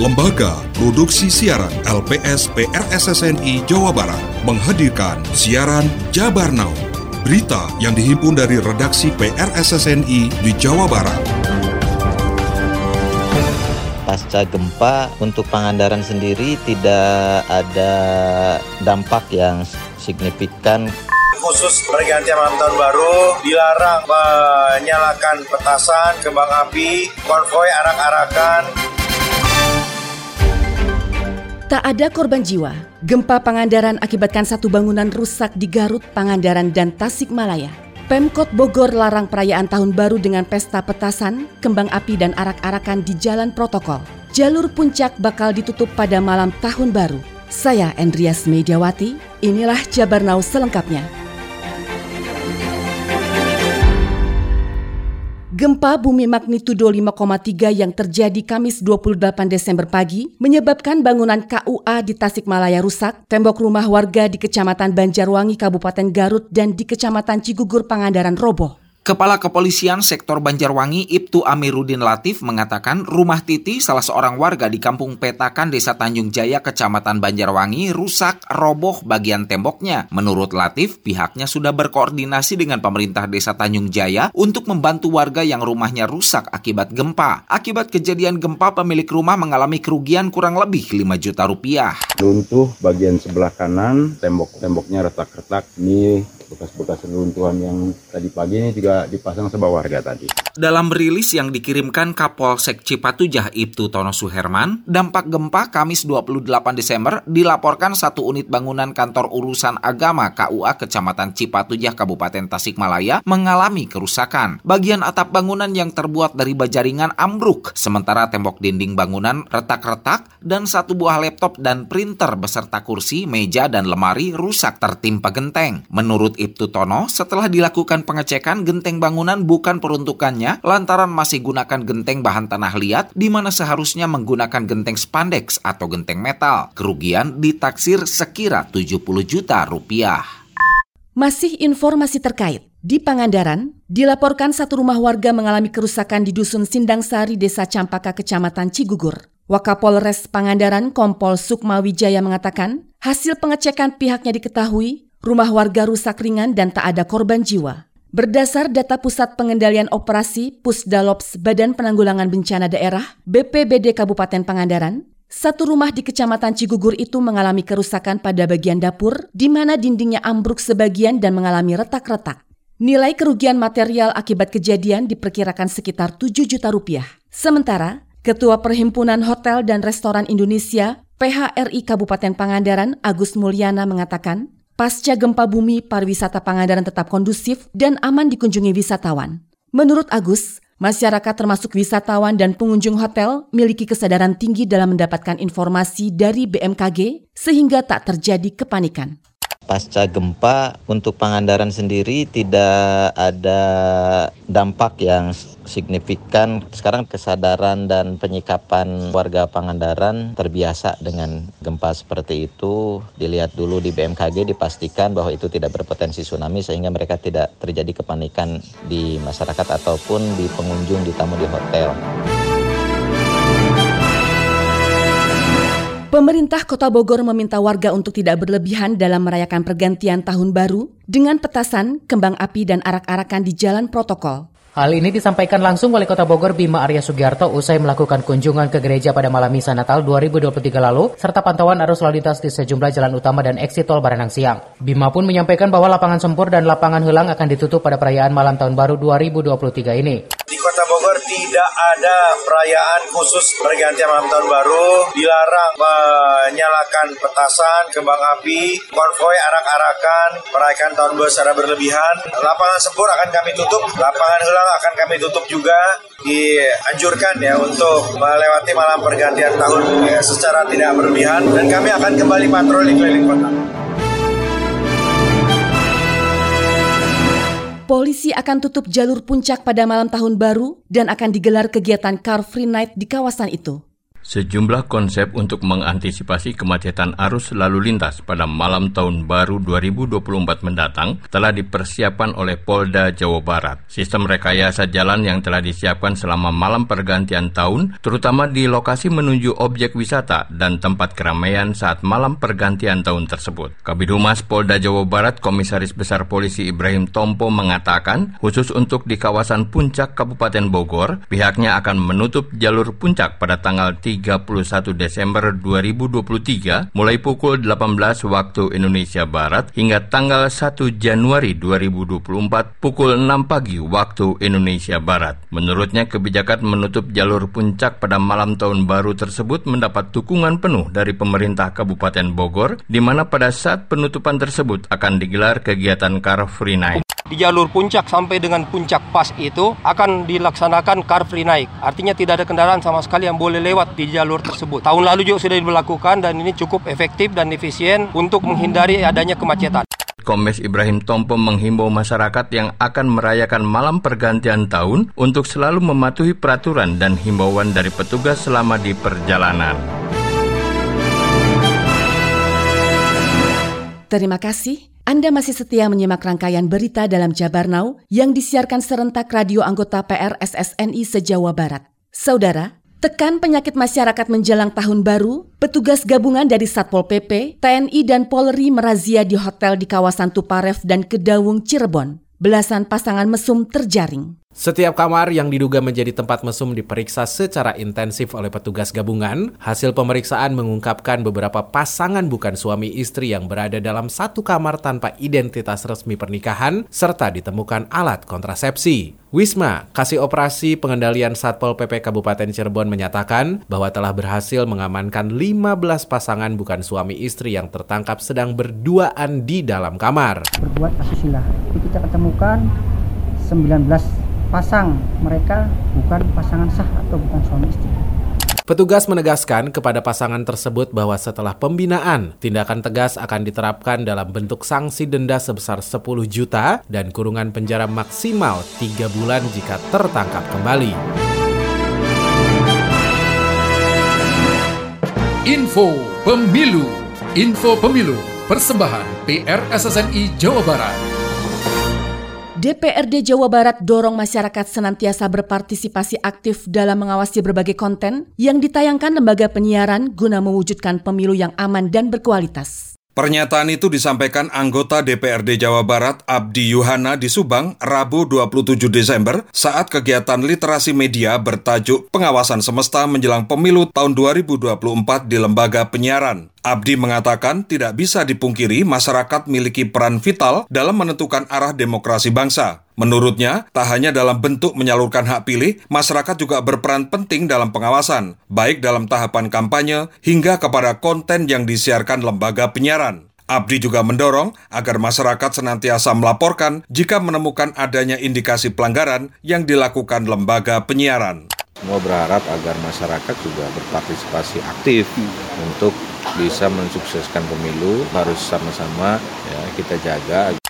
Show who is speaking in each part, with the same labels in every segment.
Speaker 1: Lembaga Produksi Siaran LPS PRSSNI Jawa Barat menghadirkan siaran Jabar Now. Berita yang dihimpun dari redaksi PRSSNI di Jawa Barat.
Speaker 2: Pasca gempa untuk Pangandaran sendiri tidak ada dampak yang signifikan
Speaker 3: khusus pergantian malam tahun baru dilarang menyalakan petasan, kembang api, konvoi arak-arakan.
Speaker 4: Tak ada korban jiwa. Gempa Pangandaran akibatkan satu bangunan rusak di Garut, Pangandaran, dan Tasikmalaya. Pemkot Bogor larang perayaan tahun baru dengan pesta petasan, kembang api, dan arak-arakan di jalan protokol. Jalur puncak bakal ditutup pada malam tahun baru. Saya Andreas Mediawati, inilah Jabar Now selengkapnya. Gempa bumi magnitudo 5,3 yang terjadi Kamis 28 Desember pagi menyebabkan bangunan KUA di Tasikmalaya rusak, tembok rumah warga di Kecamatan Banjarwangi, Kabupaten Garut, dan di Kecamatan Cigugur, Pangandaran roboh.
Speaker 5: Kepala Kepolisian Sektor Banjarwangi Ibtu Amiruddin Latif mengatakan rumah Titi salah seorang warga di Kampung Petakan Desa Tanjung Jaya Kecamatan Banjarwangi rusak roboh bagian temboknya. Menurut Latif, pihaknya sudah berkoordinasi dengan pemerintah Desa Tanjung Jaya untuk membantu warga yang rumahnya rusak akibat gempa. Akibat kejadian gempa, pemilik rumah mengalami kerugian kurang lebih 5 juta rupiah.
Speaker 6: Runtuh bagian sebelah kanan, tembok-temboknya retak-retak. Ini bekas-bekas runtuhan yang tadi pagi ini juga dipasang sebuah warga tadi.
Speaker 5: Dalam rilis yang dikirimkan Kapolsek Cipatujah Ibtu Tono Suherman, dampak gempa Kamis 28 Desember dilaporkan satu unit bangunan kantor urusan agama KUA Kecamatan Cipatujah Kabupaten Tasikmalaya mengalami kerusakan. Bagian atap bangunan yang terbuat dari bajaringan ambruk, sementara tembok dinding bangunan retak-retak dan satu buah laptop dan printer beserta kursi, meja, dan lemari rusak tertimpa genteng. Menurut Ibtu Tono, setelah dilakukan pengecekan, genteng bangunan bukan peruntukannya lantaran masih gunakan genteng bahan tanah liat di mana seharusnya menggunakan genteng spandex atau genteng metal. Kerugian ditaksir sekira 70 juta rupiah.
Speaker 4: Masih informasi terkait. Di Pangandaran, dilaporkan satu rumah warga mengalami kerusakan di Dusun Sindang Sari, Desa Campaka, Kecamatan Cigugur. Wakapolres Pangandaran Kompol Sukma Wijaya mengatakan, hasil pengecekan pihaknya diketahui Rumah warga rusak ringan dan tak ada korban jiwa. Berdasar data Pusat Pengendalian Operasi Pusdalops Badan Penanggulangan Bencana Daerah BPBD Kabupaten Pangandaran, satu rumah di Kecamatan Cigugur itu mengalami kerusakan pada bagian dapur, di mana dindingnya ambruk sebagian dan mengalami retak-retak. Nilai kerugian material akibat kejadian diperkirakan sekitar 7 juta rupiah. Sementara, Ketua Perhimpunan Hotel dan Restoran Indonesia PHRI Kabupaten Pangandaran Agus Mulyana mengatakan, Pasca gempa bumi, pariwisata Pangandaran tetap kondusif dan aman dikunjungi wisatawan. Menurut Agus, masyarakat termasuk wisatawan dan pengunjung hotel miliki kesadaran tinggi dalam mendapatkan informasi dari BMKG sehingga tak terjadi kepanikan
Speaker 2: pasca gempa untuk Pangandaran sendiri tidak ada dampak yang signifikan. Sekarang kesadaran dan penyikapan warga Pangandaran terbiasa dengan gempa seperti itu. Dilihat dulu di BMKG dipastikan bahwa itu tidak berpotensi tsunami sehingga mereka tidak terjadi kepanikan di masyarakat ataupun di pengunjung di tamu di hotel.
Speaker 4: Pemerintah Kota Bogor meminta warga untuk tidak berlebihan dalam merayakan pergantian tahun baru dengan petasan, kembang api, dan arak-arakan di jalan protokol.
Speaker 7: Hal ini disampaikan langsung Wali Kota Bogor Bima Arya Sugiarto usai melakukan kunjungan ke gereja pada malam misa Natal 2023 lalu serta pantauan arus lalu lintas di sejumlah jalan utama dan eksit tol Baranang Siang. Bima pun menyampaikan bahwa lapangan sempur dan lapangan helang akan ditutup pada perayaan malam tahun baru 2023 ini.
Speaker 3: Di Kota Bogor tidak ada perayaan khusus pergantian malam tahun baru, dilarang menyalakan petasan, kembang api, konvoi arak-arakan, merayakan tahun baru secara berlebihan. Lapangan sempur akan kami tutup, lapangan helang akan kami tutup juga dianjurkan ya untuk melewati malam pergantian tahun ya, secara tidak berlebihan dan kami akan kembali patroli keliling kota.
Speaker 4: Polisi akan tutup jalur puncak pada malam tahun baru dan akan digelar kegiatan Car Free Night di kawasan itu.
Speaker 8: Sejumlah konsep untuk mengantisipasi kemacetan arus lalu lintas pada malam tahun baru 2024 mendatang telah dipersiapkan oleh Polda Jawa Barat. Sistem rekayasa jalan yang telah disiapkan selama malam pergantian tahun, terutama di lokasi menuju objek wisata dan tempat keramaian saat malam pergantian tahun tersebut. Kabid Humas Polda Jawa Barat Komisaris Besar Polisi Ibrahim Tompo mengatakan, khusus untuk di kawasan Puncak Kabupaten Bogor, pihaknya akan menutup jalur puncak pada tanggal 3 31 Desember 2023 mulai pukul 18 waktu Indonesia Barat hingga tanggal 1 Januari 2024 pukul 6 pagi waktu Indonesia Barat. Menurutnya kebijakan menutup jalur puncak pada malam tahun baru tersebut mendapat dukungan penuh dari pemerintah Kabupaten Bogor di mana pada saat penutupan tersebut akan digelar kegiatan Car Free Night
Speaker 9: di jalur puncak sampai dengan puncak pas itu akan dilaksanakan car free night. Artinya tidak ada kendaraan sama sekali yang boleh lewat di jalur tersebut. Tahun lalu juga sudah dilakukan dan ini cukup efektif dan efisien untuk menghindari adanya kemacetan.
Speaker 8: Kombes Ibrahim Tompo menghimbau masyarakat yang akan merayakan malam pergantian tahun untuk selalu mematuhi peraturan dan himbauan dari petugas selama di perjalanan.
Speaker 4: Terima kasih. Anda masih setia menyimak rangkaian berita dalam Jabar Now yang disiarkan serentak radio anggota PR SSNI se-Jawa Barat. Saudara, tekan penyakit masyarakat menjelang tahun baru, petugas gabungan dari Satpol PP, TNI dan Polri merazia di hotel di kawasan Tuparef dan Kedawung Cirebon. Belasan pasangan mesum terjaring.
Speaker 10: Setiap kamar yang diduga menjadi tempat mesum diperiksa secara intensif oleh petugas gabungan. Hasil pemeriksaan mengungkapkan beberapa pasangan bukan suami istri yang berada dalam satu kamar tanpa identitas resmi pernikahan, serta ditemukan alat kontrasepsi. Wisma, kasih operasi pengendalian Satpol PP Kabupaten Cirebon menyatakan bahwa telah berhasil mengamankan 15 pasangan bukan suami istri yang tertangkap sedang berduaan di dalam kamar.
Speaker 6: Berbuat asusila. Kita ketemukan 19 pasang mereka bukan pasangan sah atau bukan suami istri.
Speaker 10: Petugas menegaskan kepada pasangan tersebut bahwa setelah pembinaan, tindakan tegas akan diterapkan dalam bentuk sanksi denda sebesar 10 juta dan kurungan penjara maksimal 3 bulan jika tertangkap kembali.
Speaker 11: Info Pemilu Info Pemilu Persembahan PR SSNI Jawa Barat
Speaker 4: DPRD Jawa Barat dorong masyarakat senantiasa berpartisipasi aktif dalam mengawasi berbagai konten yang ditayangkan lembaga penyiaran guna mewujudkan pemilu yang aman dan berkualitas.
Speaker 1: Pernyataan itu disampaikan anggota DPRD Jawa Barat Abdi Yuhana di Subang Rabu 27 Desember saat kegiatan literasi media bertajuk Pengawasan Semesta menjelang pemilu tahun 2024 di lembaga penyiaran. Abdi mengatakan tidak bisa dipungkiri masyarakat memiliki peran vital dalam menentukan arah demokrasi bangsa. Menurutnya, tak hanya dalam bentuk menyalurkan hak pilih, masyarakat juga berperan penting dalam pengawasan, baik dalam tahapan kampanye hingga kepada konten yang disiarkan lembaga penyiaran. Abdi juga mendorong agar masyarakat senantiasa melaporkan jika menemukan adanya indikasi pelanggaran yang dilakukan lembaga penyiaran.
Speaker 12: Semua berharap agar masyarakat juga berpartisipasi aktif untuk bisa mensukseskan pemilu harus sama-sama ya kita jaga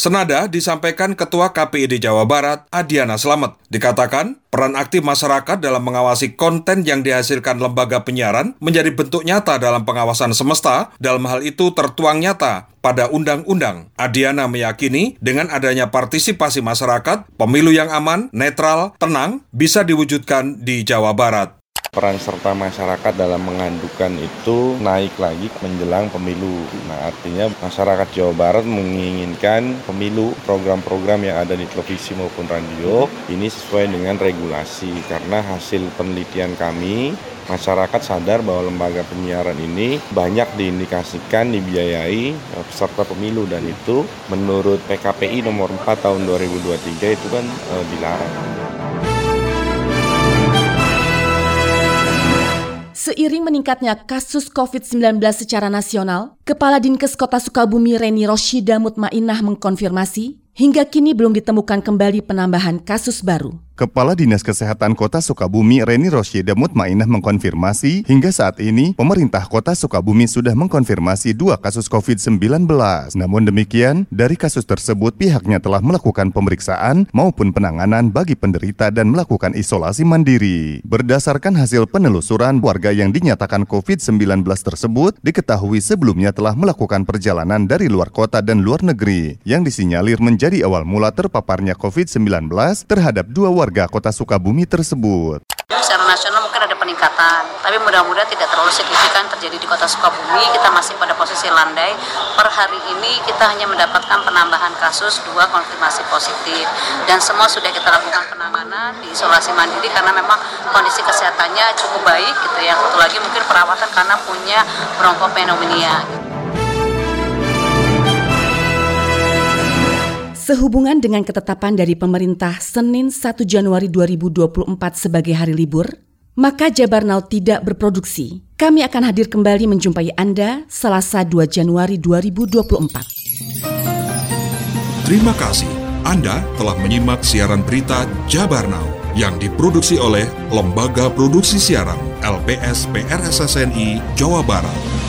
Speaker 1: Senada disampaikan Ketua KPID Jawa Barat, Adiana Slamet. Dikatakan, peran aktif masyarakat dalam mengawasi konten yang dihasilkan lembaga penyiaran menjadi bentuk nyata dalam pengawasan semesta. Dalam hal itu tertuang nyata pada undang-undang. Adiana meyakini dengan adanya partisipasi masyarakat, pemilu yang aman, netral, tenang bisa diwujudkan di Jawa Barat.
Speaker 12: Peran serta masyarakat dalam mengadukan itu naik lagi menjelang pemilu. Nah, artinya masyarakat Jawa Barat menginginkan pemilu program-program yang ada di televisi maupun radio ini sesuai dengan regulasi karena hasil penelitian kami masyarakat sadar bahwa lembaga penyiaran ini banyak diindikasikan dibiayai peserta pemilu dan itu menurut PKPI nomor 4 tahun 2023 itu kan e, dilarang.
Speaker 4: Seiring meningkatnya kasus COVID-19 secara nasional, Kepala Dinkes Kota Sukabumi Reni Roshida Mutmainah mengkonfirmasi hingga kini belum ditemukan kembali penambahan kasus baru.
Speaker 13: Kepala Dinas Kesehatan Kota Sukabumi Reni Rosyida Mutmainah mengkonfirmasi hingga saat ini pemerintah Kota Sukabumi sudah mengkonfirmasi dua kasus COVID-19. Namun demikian, dari kasus tersebut pihaknya telah melakukan pemeriksaan maupun penanganan bagi penderita dan melakukan isolasi mandiri. Berdasarkan hasil penelusuran, warga yang dinyatakan COVID-19 tersebut diketahui sebelumnya telah melakukan perjalanan dari luar kota dan luar negeri yang disinyalir menjadi awal mula terpaparnya COVID-19 terhadap dua warga warga kota Sukabumi tersebut.
Speaker 14: Secara nasional mungkin ada peningkatan, tapi mudah-mudahan tidak terlalu signifikan terjadi di kota Sukabumi. Kita masih pada posisi landai. Per hari ini kita hanya mendapatkan penambahan kasus dua konfirmasi positif dan semua sudah kita lakukan penanganan di isolasi mandiri karena memang kondisi kesehatannya cukup baik gitu ya. Satu lagi mungkin perawatan karena punya bronkopneumonia.
Speaker 4: Sehubungan dengan ketetapan dari pemerintah Senin 1 Januari 2024 sebagai hari libur, maka Jabarnau tidak berproduksi. Kami akan hadir kembali menjumpai Anda Selasa 2 Januari 2024.
Speaker 1: Terima kasih. Anda telah menyimak siaran berita Jabarnau yang diproduksi oleh Lembaga Produksi Siaran LPS PRSSNI Jawa Barat.